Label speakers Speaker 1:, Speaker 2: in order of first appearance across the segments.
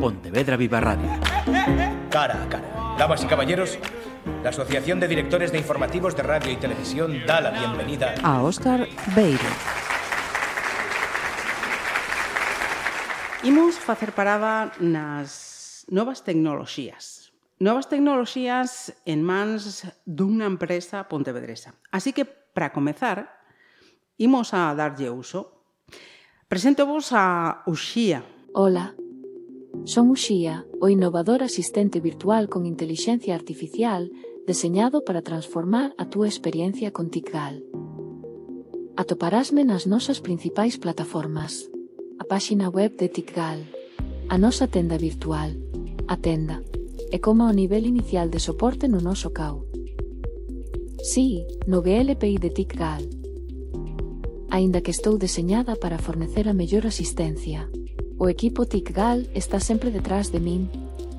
Speaker 1: Pontevedra Viva Radio.
Speaker 2: Cara a cara. Damas y caballeros, la Asociación de Directores de Informativos de Radio y Televisión da la bienvenida
Speaker 3: a Óscar Beiro. Imos facer parada nas novas tecnoloxías. Novas tecnoloxías en mans dunha empresa pontevedresa. Así que, para comezar, imos a darlle uso. Presento vos a Uxía.
Speaker 4: Ola, Son Uxía, o innovador asistente virtual con inteligencia artificial deseñado para transformar a túa experiencia con TICGAL. Atoparásme nas nosas principais plataformas. A páxina web de TICGAL, a nosa tenda virtual, a tenda, e como o nivel inicial de soporte no noso cau. Sí, no GLPI de TICGAL, aínda que estou deseñada para fornecer a mellor asistencia. O equipo TICGAL está sempre detrás de min,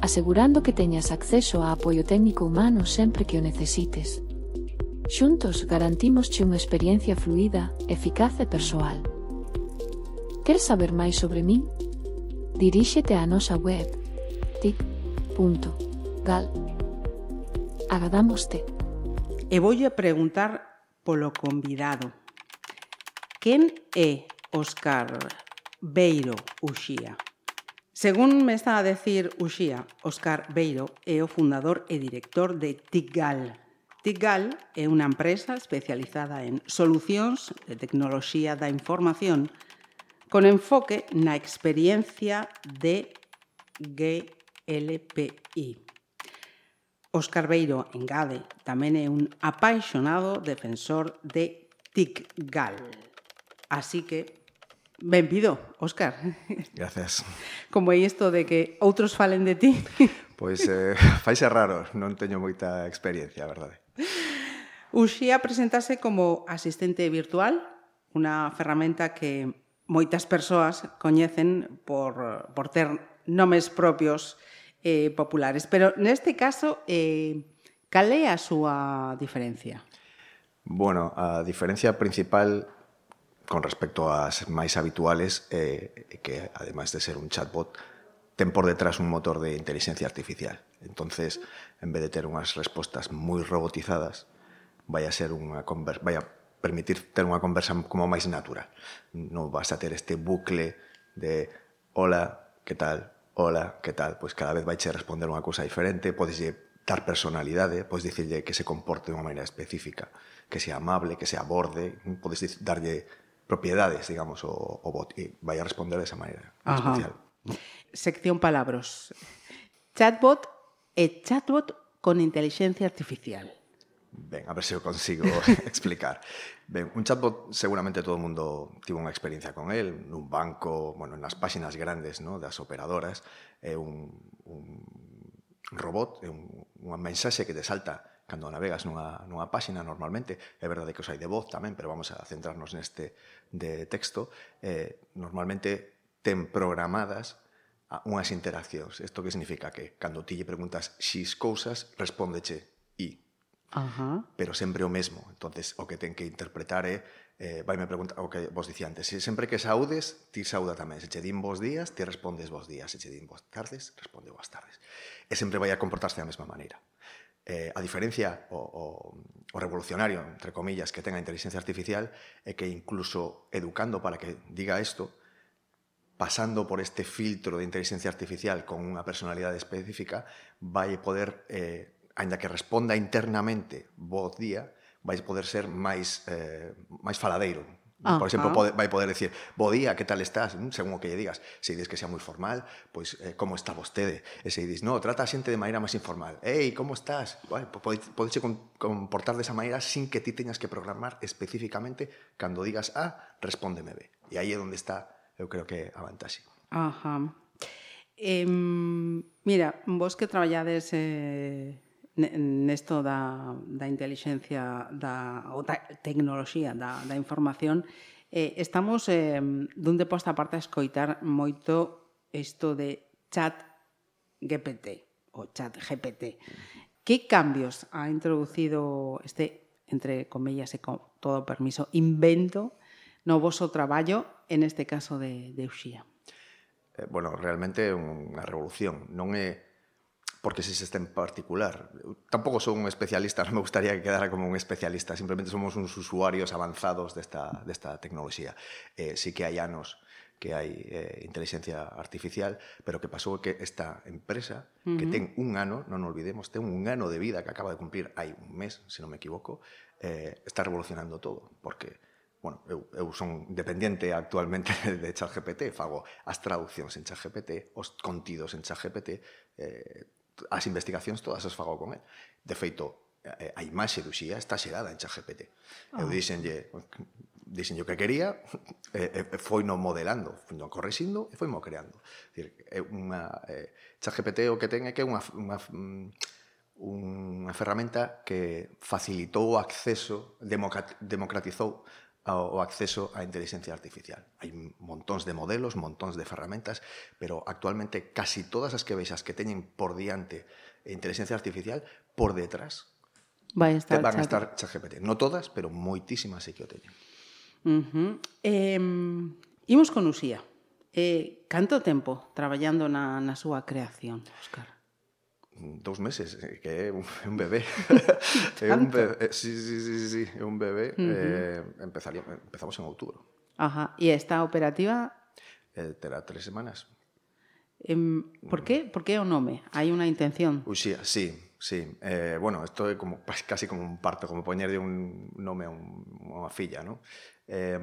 Speaker 4: asegurando que teñas acceso a apoio técnico humano sempre que o necesites. Xuntos garantimosche unha experiencia fluida, eficaz e persoal. Queres saber máis sobre min? Diríxete á nosa web tic.gal. Agadámoste.
Speaker 3: E voulle preguntar polo convidado. Quen é Óscar Beiro Uxía. Según me está a decir Uxía, Óscar Beiro é o fundador e director de TICGAL. TICGAL é unha empresa especializada en solucións de tecnoloxía da información con enfoque na experiencia de GLPI. Óscar Beiro, engade, tamén é un apaixonado defensor de TICGAL. Así que Benvido, Óscar.
Speaker 5: Gracias.
Speaker 3: Como é isto de que outros falen de ti?
Speaker 5: Pois eh, faise raro, non teño moita experiencia, a verdade.
Speaker 3: Uxía presentase como asistente virtual, unha ferramenta que moitas persoas coñecen por, por ter nomes propios eh, populares. Pero neste caso, eh, cal é a súa diferencia?
Speaker 5: Bueno, a diferencia principal con respecto ás máis habituales eh, que ademais de ser un chatbot ten por detrás un motor de inteligencia artificial. Entonces, en vez de ter unhas respostas moi robotizadas, vai a ser unha conversa, vai a permitir ter unha conversa como máis natural. Non vas a ter este bucle de hola, que tal, hola, que tal, pois cada vez vai che responder unha cousa diferente, podes dar personalidade, eh, podes dicirlle que se comporte de unha maneira específica, que sea amable, que sea borde, podes darlle propiedades, digamos, o, o bot, y vaya a responder de esa maneira especial.
Speaker 3: Sección palabras. Chatbot e chatbot con inteligencia artificial.
Speaker 5: Ben, a ver se o consigo explicar. Ben, un chatbot seguramente todo o mundo tivo unha experiencia con el, nun banco, bueno, nas páxinas grandes ¿no? das operadoras, é un, un robot, é un, unha mensaxe que te salta cando navegas nunha, nunha páxina normalmente, é verdade que os hai de voz tamén, pero vamos a centrarnos neste de texto, eh, normalmente ten programadas unhas interaccións. Isto que significa que cando ti lle preguntas xis cousas, respóndeche i.
Speaker 3: Ajá.
Speaker 5: Pero sempre o mesmo. entonces o que ten que interpretar é eh, vai me preguntar o que vos dicía antes. Se sempre que saudes, ti sauda tamén. Se che din vos días, ti respondes vos días. Se che din vos tardes, responde vos tardes. E sempre vai a comportarse da mesma maneira eh, a diferencia o, o, o revolucionario, entre comillas, que tenga inteligencia artificial, é que incluso educando para que diga isto, pasando por este filtro de inteligencia artificial con unha personalidade específica, vai poder, eh, ainda que responda internamente voz día, vai poder ser máis, eh, máis faladeiro, Ajá. Por exemplo, pode, vai poder decir, bo día, que tal estás? Según o que lle digas. Se dices que sea moi formal, pois eh, como está vostede? E se dices, no, trata a xente de maneira máis informal. Ei, como estás? Vai, podes, podes comportar desa maneira sin que ti teñas que programar especificamente cando digas A, ah, respóndeme B. E aí é onde está, eu creo que, a vantaxe.
Speaker 3: Ajá. Eh, mira, vos que traballades eh, nesto da, da inteligencia da, ou da tecnoloxía da, da información eh, estamos eh, dun de posta parte a escoitar moito isto de chat GPT o chat GPT que cambios ha introducido este entre comillas e con todo permiso invento no voso traballo en este caso de, de Uxía?
Speaker 5: Eh, Bueno, realmente é unha revolución. Non é porque se este en particular. Tampouco son un especialista, non me gustaría que quedara como un especialista, simplemente somos uns usuarios avanzados desta, desta tecnoloxía. Eh, sí que hai anos que hai eh, inteligencia artificial, pero que pasou que esta empresa, uh -huh. que ten un ano, non olvidemos, ten un ano de vida que acaba de cumplir hai un mes, se non me equivoco, eh, está revolucionando todo, porque bueno, eu, eu son dependente actualmente de ChatGPT, fago as traduccións en ChatGPT, os contidos en ChatGPT, eh, as investigacións todas as fago con el. De feito, eh, eh, a imaxe do Xía está xerada en ChatGPT. Oh. Eu ah. dixenlle, dixenlle o que quería, e, e foi no modelando, foi no correxindo e foi mo creando. Dicir, é unha eh, ChatGPT o que ten é que é unha, unha mm, unha ferramenta que facilitou o acceso, democratizou o acceso á inteligencia artificial. Hai montóns de modelos, montóns de ferramentas, pero actualmente casi todas as que vexas que teñen por diante inteligencia artificial, por detrás
Speaker 3: vai estar
Speaker 5: van a estar ChatGPT. No todas, pero moitísimas sí que o teñen.
Speaker 3: Uh -huh. eh, imos con Uxía. Eh, canto tempo traballando na, na súa creación, Óscar?
Speaker 5: dous meses, eh, que é un, un bebé. é un bebé, sí, sí, sí, sí, é un bebé. Uh -huh. eh, empezaría, empezamos en outubro.
Speaker 3: Ajá, e esta operativa...
Speaker 5: Eh, terá tres semanas.
Speaker 3: Eh, por qué? Por que o nome? Hai unha intención?
Speaker 5: Uxía, sí, sí. Eh, bueno, isto é como, casi como un parto, como poñerlle un nome a, un, a unha filla, non? Eh,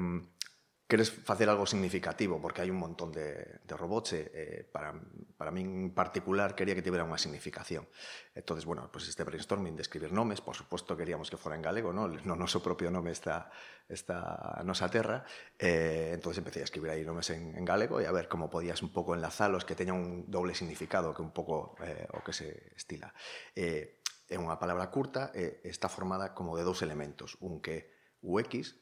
Speaker 5: queres facer algo significativo, porque hai un montón de, de robots, e, eh, para, para min en particular quería que tivera unha significación. entonces bueno, pues este brainstorming de escribir nomes, por suposto queríamos que fora en galego, no, no noso propio nome está, está a nosa terra, eh, entonces empecé a escribir aí nomes en, en galego e a ver como podías un pouco enlazalos, que teñan un doble significado, que un pouco eh, o que se estila. Eh, é unha palabra curta, eh, está formada como de dous elementos, un que UX, o X,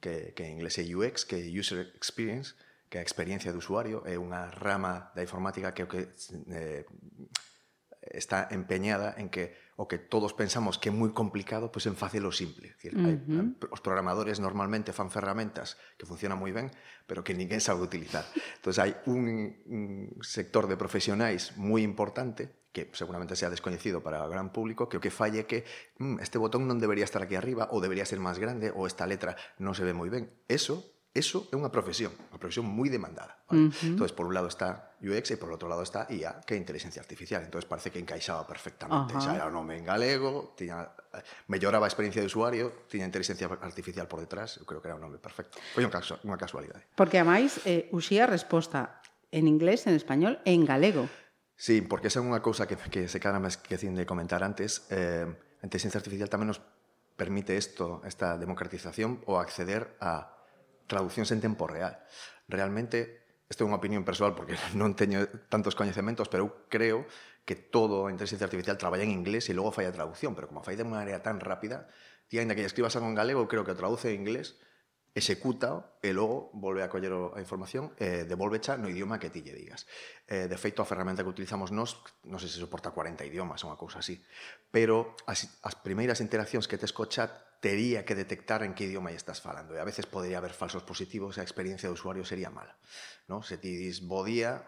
Speaker 5: que, que en inglés é UX, que é User Experience, que a experiencia do usuario é unha rama da informática que, que eh, está empeñada en que o que todos pensamos que é moi complicado, pois pues en facelo simple. Decir, uh -huh. hai, os programadores normalmente fan ferramentas que funcionan moi ben, pero que ninguén sabe utilizar. Entón, hai un, un sector de profesionais moi importante que seguramente sea descoñecido para o gran público, que o que falle é que mm, este botón non debería estar aquí arriba, ou debería ser máis grande, ou esta letra non se ve moi ben. Eso Eso é unha profesión, unha profesión moi demandada. Vale? Uh -huh. Entón, por un lado está UX e por outro lado está IA, que é inteligencia artificial. Entón, parece que encaixaba perfectamente. Uh -huh. Xa era o nome en galego, tiña, melloraba a experiencia de usuario, tiña inteligencia artificial por detrás, eu creo que era un nome perfecto. Foi un caso, unha casualidade.
Speaker 3: Porque, amais, eh, uxía resposta en inglés, en español e en galego.
Speaker 5: Sí, porque esa é unha cousa que, que se cara máis que de comentar antes. Eh, a inteligencia artificial tamén nos permite isto, esta democratización, ou acceder a traduccións en tempo real. Realmente, esta é unha opinión personal porque non teño tantos coñecementos, pero eu creo que todo a inteligencia artificial traballa en inglés e logo fai a traducción, pero como fai de unha área tan rápida, ti ainda que escribas algo en galego, creo que o traduce en inglés, executa e logo volve a coller a información e devolve xa no idioma que ti lle digas. Eh, de feito, a ferramenta que utilizamos nós, non sei se soporta 40 idiomas, unha cousa así, pero as, as primeiras interaccións que tes co chat tería que detectar en que idioma estás falando e a veces podería haber falsos positivos e a experiencia do usuario sería mala. No? Se ti dis bo día,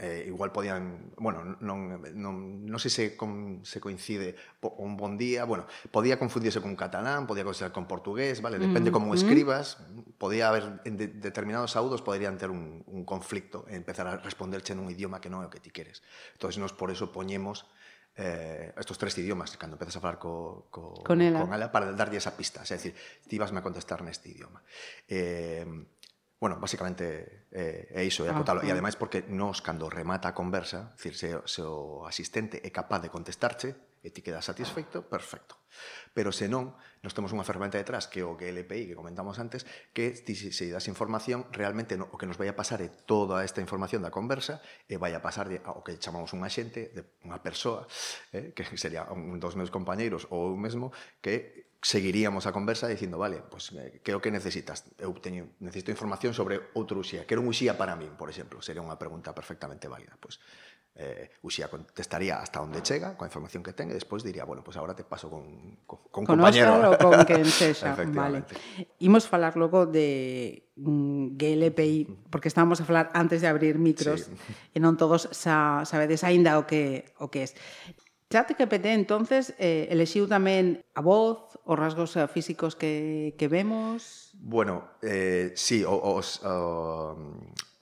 Speaker 5: eh, igual podían, bueno, non, non, non sei se, con, se coincide un bon día, bueno, podía confundirse con catalán, podía confundirse con portugués, vale, depende mm. como escribas, podía haber en de, determinados saudos poderían ter un, un conflicto, empezar a responderche nun idioma que non é o que ti queres. Entonces nos por eso poñemos eh, estos tres idiomas cando empezas a falar co, co,
Speaker 3: con, ela.
Speaker 5: con ela para darlle esa pista, é dicir, ti vasme a contestar neste idioma. Eh, Bueno, basicamente eh, é iso, é acotalo. Ah, e ademais porque nos, cando remata a conversa, decir, se, se o asistente é capaz de contestarche e ti quedas satisfeito, perfecto. Pero se non, nos temos unha ferramenta detrás que o GLPI que comentamos antes, que ti se, se das información, realmente no, o que nos vai a pasar é toda esta información da conversa e vai a pasar de, ao que chamamos un axente, de unha persoa, eh, que sería un dos meus compañeiros ou eu mesmo, que seguiríamos a conversa dicindo, vale, pues eh, creo que necesitas, eu teño, necesito información sobre outro uxía, quero un uxía para min, por exemplo, sería unha pregunta perfectamente válida, pues, eh, uxía contestaría hasta onde chega, coa información que ten, e despois diría, bueno, pois pues agora te paso con, con, con,
Speaker 3: con
Speaker 5: compañero.
Speaker 3: Con con quen sexa, vale. Imos falar logo de mm, GLPI, porque estábamos a falar antes de abrir micros, sí. e non todos sa, sabedes aínda o que, o que es. ChatGPT, entonces, eh, elexiu tamén a voz, os rasgos eh, físicos que, que vemos...
Speaker 5: Bueno, eh, sí, os, os, uh,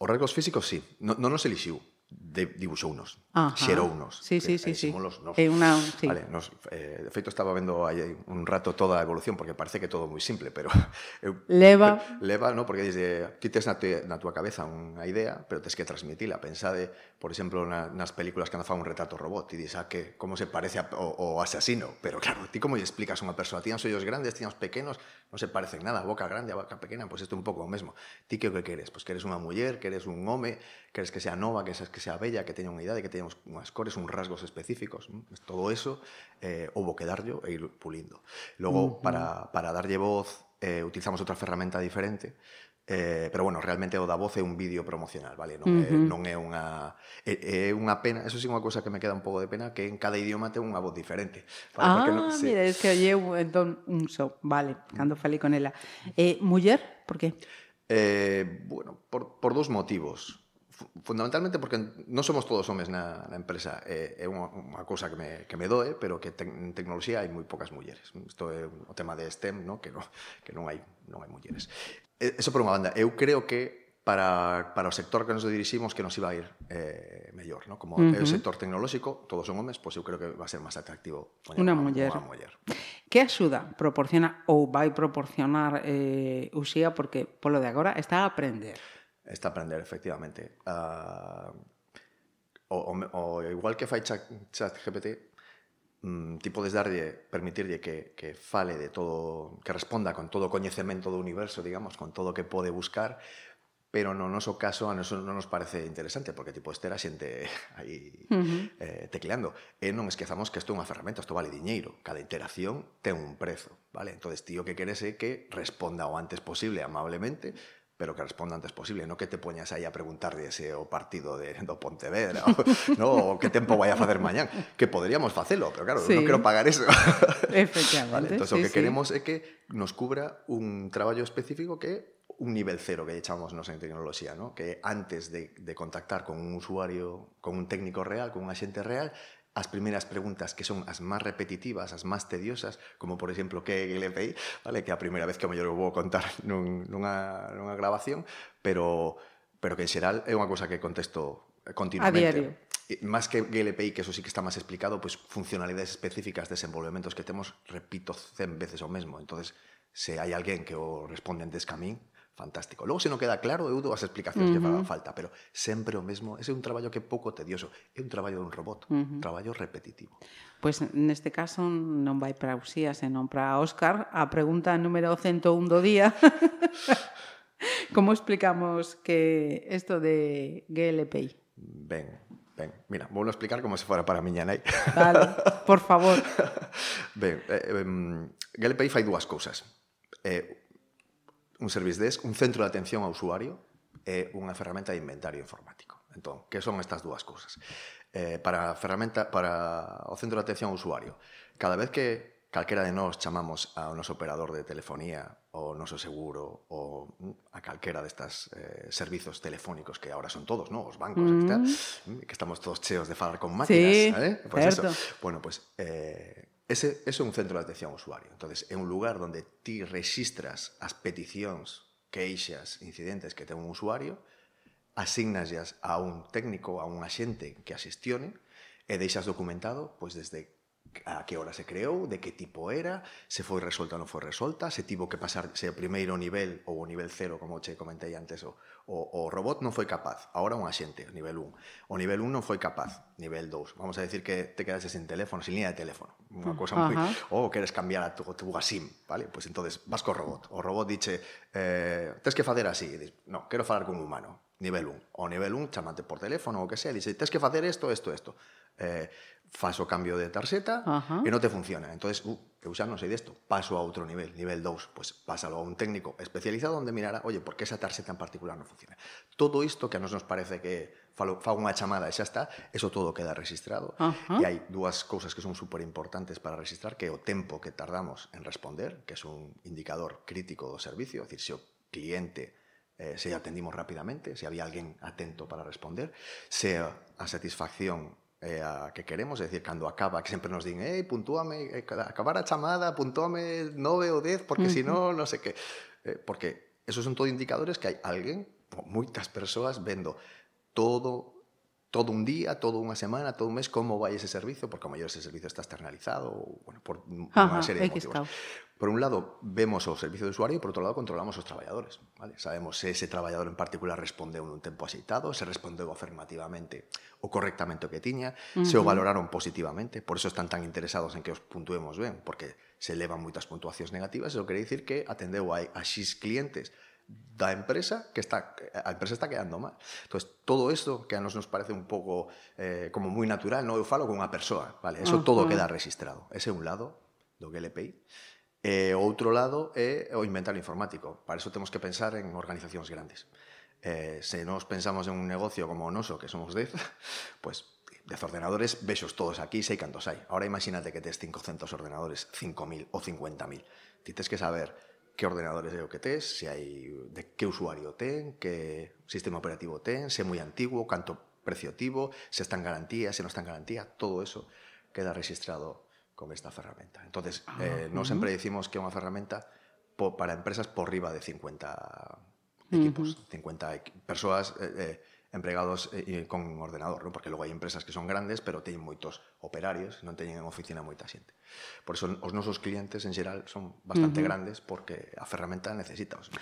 Speaker 5: os rasgos físicos sí, no, non nos elixiu de, dibuxounos, Ajá. xerounos.
Speaker 3: Sí, sí, sí, sí.
Speaker 5: Nos, nos.
Speaker 3: É unha, sí.
Speaker 5: Vale, nos, eh, de feito estaba vendo aí un rato toda a evolución porque parece que todo moi simple, pero
Speaker 3: eu, leva
Speaker 5: leva, no, porque desde ti tes na, te, na túa cabeza unha idea, pero tes que transmitila. Pensade, por exemplo, na, nas películas que anda fa un retrato robot e dices, ah, que como se parece a, o, o asesino, pero claro, ti como lle explicas a unha persoa? tiñan sollos grandes, tiñan pequenos, non se parecen nada, a boca grande, a boca pequena, pois pues isto é un pouco o mesmo. Ti que o que queres? Pois pues queres unha muller, queres un home, queres que sea nova, que seas que sea bella, que teña unha idade, que teña unhas cores, uns rasgos específicos. Todo eso eh, houve que darlle e ir pulindo. Logo, uh -huh. para, para darlle voz, eh, utilizamos outra ferramenta diferente, Eh, pero bueno, realmente o da voz é un vídeo promocional, vale? Non, uh -huh. é, non é unha é, é unha pena, eso sí unha cousa que me queda un pouco de pena que en cada idioma ten unha voz diferente.
Speaker 3: Vale? Ah, Porque non, sí. mira, es que oye entón un so, vale, cando falei con ela. Eh, muller, por que?
Speaker 5: Eh, bueno, por, por dous motivos fundamentalmente porque non somos todos homes na, na empresa é, é unha, unha cousa que me, que me doe pero que te, en tecnoloxía hai moi poucas mulleres isto é o tema de STEM no? que, non, que non hai non hai mulleres eso por unha banda eu creo que para, para o sector que nos diriximos que nos iba a ir eh, mellor no? como uh -huh. é o sector tecnolóxico todos son homes pois pues eu creo que va a ser máis atractivo
Speaker 3: unha muller. Muller Que axuda proporciona ou vai proporcionar eh, Uxía porque polo de agora está a aprender
Speaker 5: Está a aprender, efectivamente. Uh, o, o, o, igual que fai chat, chat GPT, mm, ti podes darlle, permitirlle que, que fale de todo, que responda con todo o coñecemento do universo, digamos, con todo o que pode buscar, pero no noso caso a noso non nos parece interesante porque tipo ter a xente aí uh -huh. eh, tecleando e non esquezamos que isto é unha ferramenta isto vale diñeiro cada interacción ten un prezo vale entonces tío que queres é que responda o antes posible amablemente pero que responda antes posible, no que te poñas aí a preguntarlle se o partido de, do Pontevedra o, no, o que tempo vai a facer mañán, que poderíamos facelo, pero claro, sí. non quero pagar eso.
Speaker 3: Efectivamente.
Speaker 5: vale, entón, sí, o que sí. queremos é que nos cubra un traballo específico que un nivel cero que echamos nos en tecnoloxía, ¿no? que antes de, de contactar con un usuario, con un técnico real, con un agente real, as primeiras preguntas que son as máis repetitivas, as máis tediosas, como por exemplo que é el vale? que é a primeira vez que o mellor vou contar nun, nunha, nunha grabación, pero pero que en xeral é unha cosa que contesto continuamente.
Speaker 3: A diario.
Speaker 5: Más que GLPI, que eso sí que está más explicado, pues funcionalidades específicas, desenvolvementos que temos, repito 100 veces o mesmo. Entonces, se hai alguén que o responde antes que a mí, fantástico. Logo, se non queda claro, eu dou as explicacións uh -huh. que fagan falta, pero sempre o mesmo. Ese é un traballo que é pouco tedioso. É un traballo dun robot, uh -huh. un traballo repetitivo.
Speaker 3: Pois pues, neste caso non vai para Uxía, senón para Óscar. A pregunta número 101 do día. Como explicamos que isto de GLPI?
Speaker 5: Ben, Ben, mira, vou explicar como se fora para a miña nai.
Speaker 3: Vale, por favor.
Speaker 5: ben, eh, eh, GLPI fai dúas cousas. Eh, un service desk, un centro de atención ao usuario e unha ferramenta de inventario informático. Entón, que son estas dúas cousas? Eh, para a ferramenta para o centro de atención ao usuario, cada vez que calquera de nós chamamos ao noso operador de telefonía, o noso seguro, ou mm, a calquera destas eh, servizos telefónicos que ahora son todos, ¿no? os bancos, mm. -hmm. etcétera, que estamos todos cheos de falar con máquinas.
Speaker 3: Sí,
Speaker 5: ¿eh?
Speaker 3: pues certo.
Speaker 5: eso. Bueno, pues eh, Ese, ese é un centro de atención ao usuario. entonces é un lugar onde ti registras as peticións, queixas, incidentes que ten un usuario, asignaslas a un técnico, a un axente que as xestione, e deixas documentado pois desde a que hora se creou, de que tipo era, se foi resolta ou non foi resolta, se tivo que pasar se o primeiro nivel ou o nivel 0, como che comentei antes, o, o, o robot non foi capaz, ahora un axente, nivel 1. O nivel 1 non foi capaz, nivel 2. Vamos a decir que te quedaste sin teléfono, sin línea de teléfono. Unha mm, cosa moi... Ou oh, queres cambiar a tu, tu SIM, vale? Pois pues entonces vas co robot. O robot diche, eh, tens que facer así. Diz, no, quero falar con un humano nivel 1. O nivel 1, chamate por teléfono ou que sea, dice, tens que facer isto, isto, isto eh, fas o cambio de tarxeta Ajá. e non te funciona. Entonces, uh, eu xa non sei desto, paso a outro nivel, nivel 2, pois pues, pásalo a un técnico especializado onde mirara, oye, por que esa tarxeta en particular non funciona? Todo isto que a nos nos parece que falo, fago unha chamada e xa está, eso todo queda registrado.
Speaker 3: Ajá.
Speaker 5: E hai dúas cousas que son super importantes para registrar, que é o tempo que tardamos en responder, que é un indicador crítico do servicio, é dicir, se o cliente eh, se atendimos rapidamente, se había alguén atento para responder, se a satisfacción eh, a que queremos, é dicir, cando acaba, que sempre nos din, ei, puntúame, eh, acabar a chamada, puntúame 9 ou 10, porque uh -huh. senón, non sei que... Eh, porque esos son todo indicadores que hai alguén, moitas persoas, vendo todo todo un día, toda unha semana, todo un mes, como vai ese servicio, porque a mayor ese servicio está externalizado, ou, bueno, por
Speaker 3: Ajá,
Speaker 5: serie de motivos.
Speaker 3: Estado.
Speaker 5: Por un lado, vemos o servicio de usuario, e por outro lado, controlamos os traballadores. ¿vale? Sabemos se ese traballador en particular respondeu nun tempo aceitado, se respondeu afirmativamente o correctamente o que tiña, uh -huh. se o valoraron positivamente, por eso están tan interesados en que os puntuemos ben, porque se elevan moitas puntuacións negativas, eso quere dicir que atendeu a, a X clientes da empresa que está, a empresa está quedando mal. Entonces, todo isto que a nos nos parece un pouco eh, como moi natural, non eu falo con unha persoa, vale? Eso uh -huh. todo queda registrado. Ese é un lado do GLPI. E eh, outro lado é o inventario informático. Para eso temos que pensar en organizacións grandes. Eh, se nos pensamos en un negocio como o noso, que somos 10, pues de ordenadores vexos todos aquí, sei cantos hai. Ahora imagínate que tes 500 ordenadores, 5.000 ou 50.000. Ti tes que saber qué ordenadores de que si hay, de qué usuario ten, qué sistema operativo ten, si es muy antiguo, cuánto precio tivo, si está en garantía, si no está en garantía, todo eso queda registrado con esta herramienta. Entonces, ah, eh, no siempre decimos que una herramienta para empresas por arriba de 50 equipos, uh 50 personas. Eh, eh, empregados eh, con ordenador, ¿no? porque logo hai empresas que son grandes, pero teñen moitos operarios, non teñen en oficina moita xente. Por iso os nosos clientes en xeral son bastante uh -huh. grandes porque a ferramenta necesita os...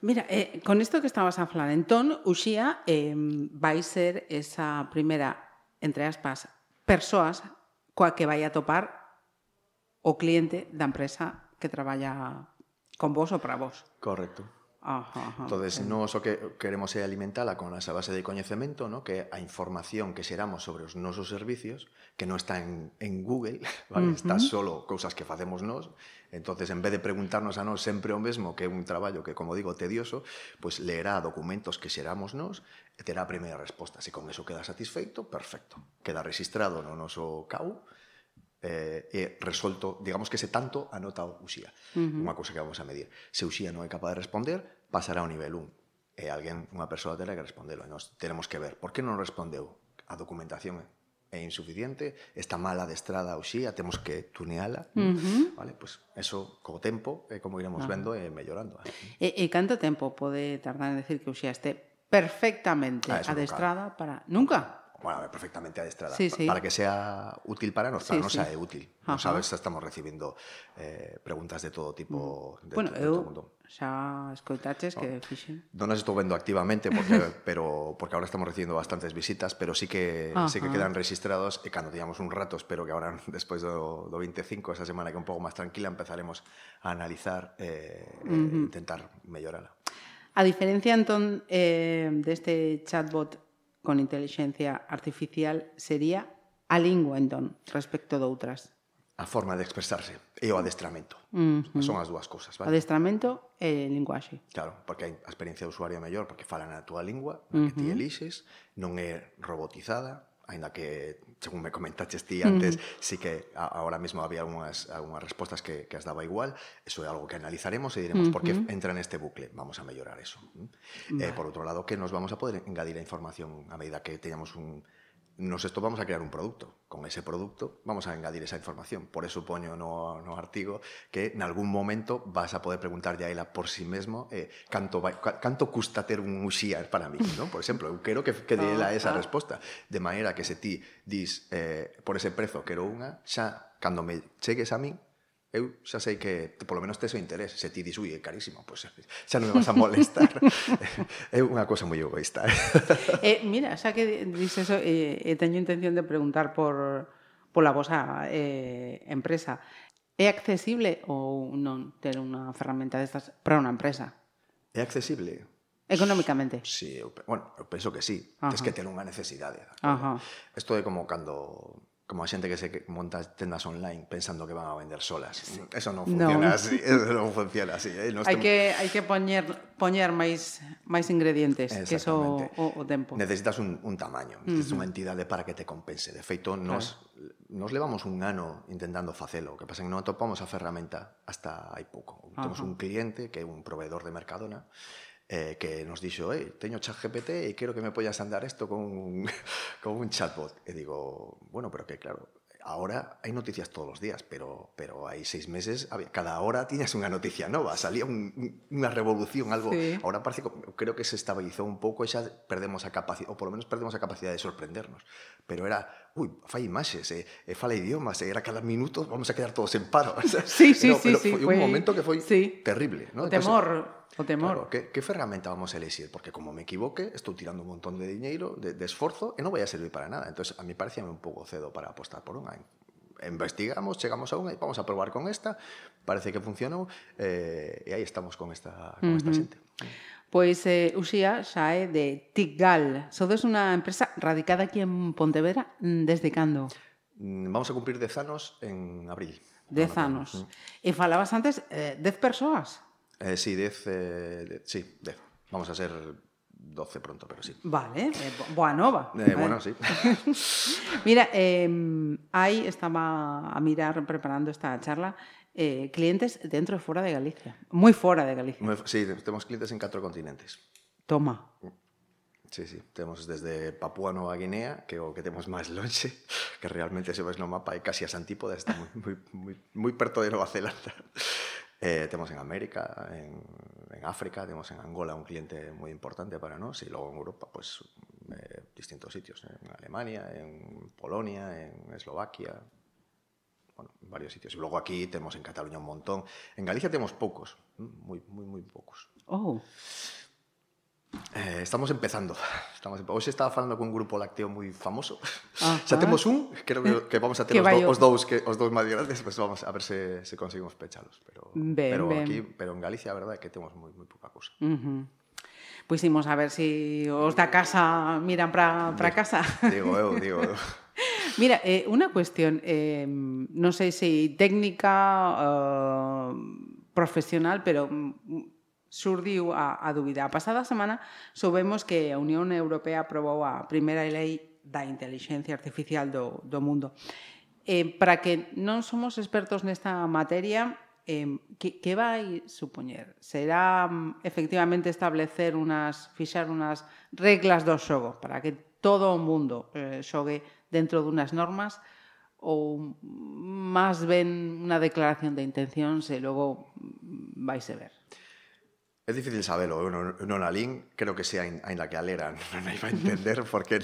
Speaker 3: Mira, eh, con isto que estabas a falar, entón, Uxía eh, vai ser esa primeira, entre aspas, persoas coa que vai a topar o cliente da empresa que traballa con vos ou para vos.
Speaker 5: Correcto.
Speaker 3: Ajá, ajá,
Speaker 5: entonces sí. nós o que queremos é alimentala con esa base de coñecemento, no? que a información que xeramos sobre os nosos servicios, que non está en, en Google, vale? uh -huh. está solo cousas que facemos nós, entonces en vez de preguntarnos a nós sempre o mesmo, que é un traballo que, como digo, tedioso, pois pues leerá documentos que xeramos nós e terá a primeira resposta. Se con eso queda satisfeito, perfecto. Queda registrado no noso CAU, eh, e resolto, digamos que ese tanto anota uxía. Uh -huh. Unha cousa que vamos a medir. Se uxía non é capaz de responder, pasará ao nivel 1. E eh, alguén, unha persoa terá que respondelo. E nós tenemos que ver. Por que non respondeu? A documentación é insuficiente, está mal adestrada ou xía, temos que tuneala. Uh -huh. Vale, pois pues eso co tempo é como iremos uh -huh. vendo e mellorando.
Speaker 3: E, e canto tempo pode tardar en decir que o xía este perfectamente ah, adestrada nunca. para... Nunca?
Speaker 5: bueno, perfectamente adestrada,
Speaker 3: sí, sí.
Speaker 5: para que sea útil para nosotros, sí, non sea útil. Ajá. Non sabes, estamos recibindo eh, preguntas de todo tipo
Speaker 3: de, bueno,
Speaker 5: de,
Speaker 3: de
Speaker 5: todo todo mundo.
Speaker 3: Xa escoitaches no. que fixen.
Speaker 5: Non as estou vendo activamente porque pero porque ahora estamos recibindo bastantes visitas, pero sí que Ajá. sí que quedan registrados e cando teñamos un rato, espero que ahora despois do, do 25, esa semana que un pouco máis tranquila, empezaremos a analizar eh, uh -huh. e intentar mellorala.
Speaker 3: A diferencia entón eh, deste chatbot con inteligencia artificial sería a lingua entón respecto doutras.
Speaker 5: A forma de expresarse e o adestramento. Uh -huh. Son as dúas cousas, vale?
Speaker 3: Adestramento e linguaxe.
Speaker 5: Claro, porque a experiencia de usuario é mellor, porque falan a túa lingua, na uh -huh. que ti elixes, non é robotizada, aínda que, según me comentaches ti antes, mm. sí que ahora mismo había algunhas, algunhas respostas que, que as daba igual, eso é algo que analizaremos e diremos mm -hmm. por que entra en este bucle, vamos a mellorar eso. Eh, vale. Eh, por outro lado, que nos vamos a poder engadir a información a medida que teñamos un, nosotros vamos a crear un producto. Con ese producto vamos a engadir esa información. Por eso poño no, no artigo que en algún momento vas a poder preguntarlle a ela por si sí mesmo eh, canto, vai, canto custa ter un uxíar para mí, ¿no? por exemplo. Eu quero que, que dé ela ah, esa ah. resposta. De maneira que se ti dis, eh, por ese prezo quero unha, xa cando me chegues a min, Eu xa sei que polo menos tes o interés, se ti dis, ui, é carísimo, pois pues, xa non me vas a molestar. é unha cosa moi egoísta.
Speaker 3: eh, mira, xa que dis eso, eh, eh, teño intención de preguntar por pola vosa eh, empresa. É accesible ou non ter unha ferramenta destas para unha empresa?
Speaker 5: É accesible?
Speaker 3: Económicamente?
Speaker 5: Sí, eu, bueno, eu penso que sí. Ajá. Tens que ter unha necesidade. Isto é como cando como a xente que se monta tendas online pensando que van a vender solas. Sí. Eso non funciona no. así, eso non funciona así. Eh?
Speaker 3: Nos hai que hai que poñer poñer máis máis ingredientes, que eso o, o tempo.
Speaker 5: Necesitas un, un tamaño, necesitas uh -huh. unha entidade para que te compense. De feito, nos claro. nos levamos un ano intentando facelo, o que pasa que non atopamos a ferramenta hasta hai pouco. Temos un cliente que é un proveedor de Mercadona eh, que nos dixo, eh, teño chat GPT e quero que me poñas andar isto con, un, con un chatbot. E digo, bueno, pero que claro, ahora hai noticias todos os días, pero, pero hai seis meses, había, cada hora tiñas unha noticia nova, salía un, unha revolución, algo. Sí. Ahora parece que creo que se estabilizou un pouco e xa perdemos a capacidade, ou polo menos perdemos a capacidade de sorprendernos. Pero era, ui, fai imaxes, e, eh, e fala idiomas, e eh, era cada minuto, vamos a quedar todos en paro.
Speaker 3: Sí, sí, no, sí.
Speaker 5: Pero sí, foi sí, un momento que foi sí. terrible. ¿no?
Speaker 3: Temor. Entonces, O temor.
Speaker 5: Claro, que, que ferramenta vamos a elegir? Porque como me equivoque, estoy tirando un montón de dinheiro, de, de esforzo, e no vai a servir para nada. Entonces, a mí parecía un pouco cedo para apostar por unha. investigamos, chegamos a unha e vamos a probar con esta, parece que funcionou eh, e aí estamos con esta, con uh -huh. esta xente.
Speaker 3: Pois eh, Uxía xa é de Tigal. Sodes unha empresa radicada aquí en Pontevedra mm, desde cando?
Speaker 5: Mm, vamos a cumprir 10 anos en abril.
Speaker 3: 10 anos. E falabas antes eh, 10 persoas.
Speaker 5: Eh, sí, 10, eh, sí, 10. Vamos a ser 12 pronto, pero sí.
Speaker 3: Vale, eh, boa nova.
Speaker 5: Eh, bueno, sí.
Speaker 3: Mira, eh, aí estaba a mirar, preparando esta charla, eh, clientes dentro e fora de Galicia. Moi fora de Galicia. Muy,
Speaker 5: sí, temos clientes en catro continentes.
Speaker 3: Toma.
Speaker 5: Sí, sí, temos desde Papúa Nova Guinea, que que temos máis lonxe, que realmente se ves no mapa é casi as antípodas, está moi, moi, moi, moi perto de Nova Zelanda. Eh, temos en América, en, África, temos en Angola un cliente moi importante para nós e logo en Europa, pues, eh, distintos sitios, en Alemania, en Polonia, en Eslovaquia, bueno, en varios sitios. E logo aquí temos en Cataluña un montón. En Galicia temos poucos, moi, moi, moi poucos.
Speaker 3: Oh.
Speaker 5: Eh, estamos empezando. Estamos. Hoxe estaba falando con un grupo lácteo moi famoso. Ajá. Xa temos un, creo que, que vamos a ter os, do, os dous que os dous máis grandes, pues vamos a ver se se conseguimos pechalos, pero ben, pero ben. aquí, pero en Galicia a verdade é que temos moi moi pouca cousa.
Speaker 3: Uh -huh. Pois pues imos a ver se si os da casa miran para para casa.
Speaker 5: Digo eu, digo eu.
Speaker 3: Mira, eh, unha cuestión, eh, non sei se técnica, uh, profesional, pero surdiu a, a dúbida. A pasada semana soubemos que a Unión Europea aprobou a primeira lei da inteligencia artificial do, do mundo. Eh, para que non somos expertos nesta materia, eh, que, que vai supoñer? Será mm, efectivamente establecer unas, fixar unas reglas do xogo para que todo o mundo eh, xogue dentro dunhas normas ou mm, máis ben unha declaración de intencións e logo mm, vaise ver.
Speaker 5: É difícil sabelo, eu ¿eh? non, non a lín, creo que sea in, ainda que a lera, non iba a entender porque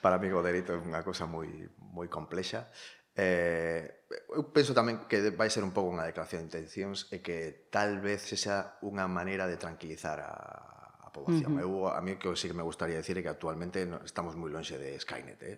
Speaker 5: para mí o dereito é unha cousa moi moi complexa. Eh, eu penso tamén que vai ser un pouco unha declaración de intencións e que tal vez esa unha maneira de tranquilizar a, poboación. Uh -huh. Eu, a mí que sí que me gustaría decir é que actualmente estamos moi lonxe de Skynet. Eh?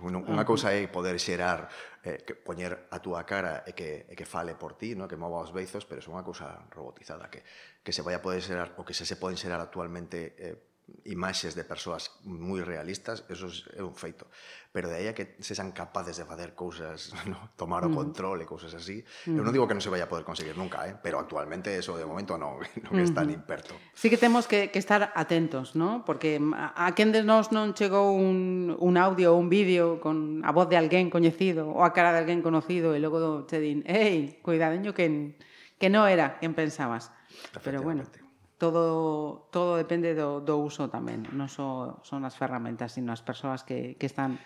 Speaker 5: Unha uh -huh. cousa é poder xerar, eh, que poñer a túa cara e que, e que fale por ti, no? que mova os beizos, pero é unha cousa robotizada, que, que se vai a poder xerar, o que se se poden xerar actualmente eh, imaxes de persoas moi realistas, eso é un feito. Pero de aí a que sexan capaces de facer cousas, no? tomar o mm. control e cousas así, mm. eu non digo que non se vaya a poder conseguir nunca, eh? pero actualmente eso de momento non, non está mm. nin perto.
Speaker 3: Sí que temos que, que estar atentos, ¿no? porque a, a quen de nós non chegou un, un audio ou un vídeo con a voz de alguén coñecido ou a cara de alguén conocido e logo te din, ei, cuidadeño que, que non era quen pensabas. Pero bueno, todo, todo depende do, do uso tamén. Non só so, son as ferramentas, sino as persoas que, que están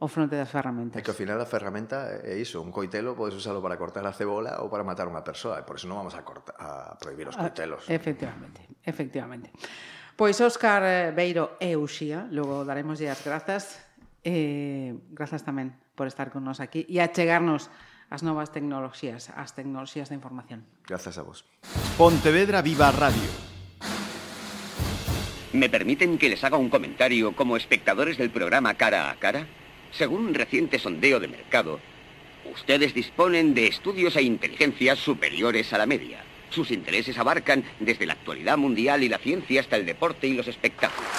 Speaker 3: o fronte das ferramentas.
Speaker 5: É que ao final a ferramenta é iso, un coitelo podes usalo para cortar a cebola ou para matar unha persoa, e por eso non vamos a, corta, a prohibir os ah, coitelos.
Speaker 3: Efectivamente, efectivamente. Pois Óscar eh, Beiro e Uxía, logo daremos as grazas, eh, grazas tamén por estar con nos aquí e a chegarnos as novas tecnoloxías, as tecnoloxías da información.
Speaker 5: Grazas a vos.
Speaker 1: Pontevedra Viva Radio.
Speaker 6: ¿Me permiten que les haga un comentario como espectadores del programa Cara a Cara? Según un reciente sondeo de mercado, ustedes disponen de estudios e inteligencias superiores a la media. Sus intereses abarcan desde la actualidad mundial y la ciencia hasta el deporte y los espectáculos.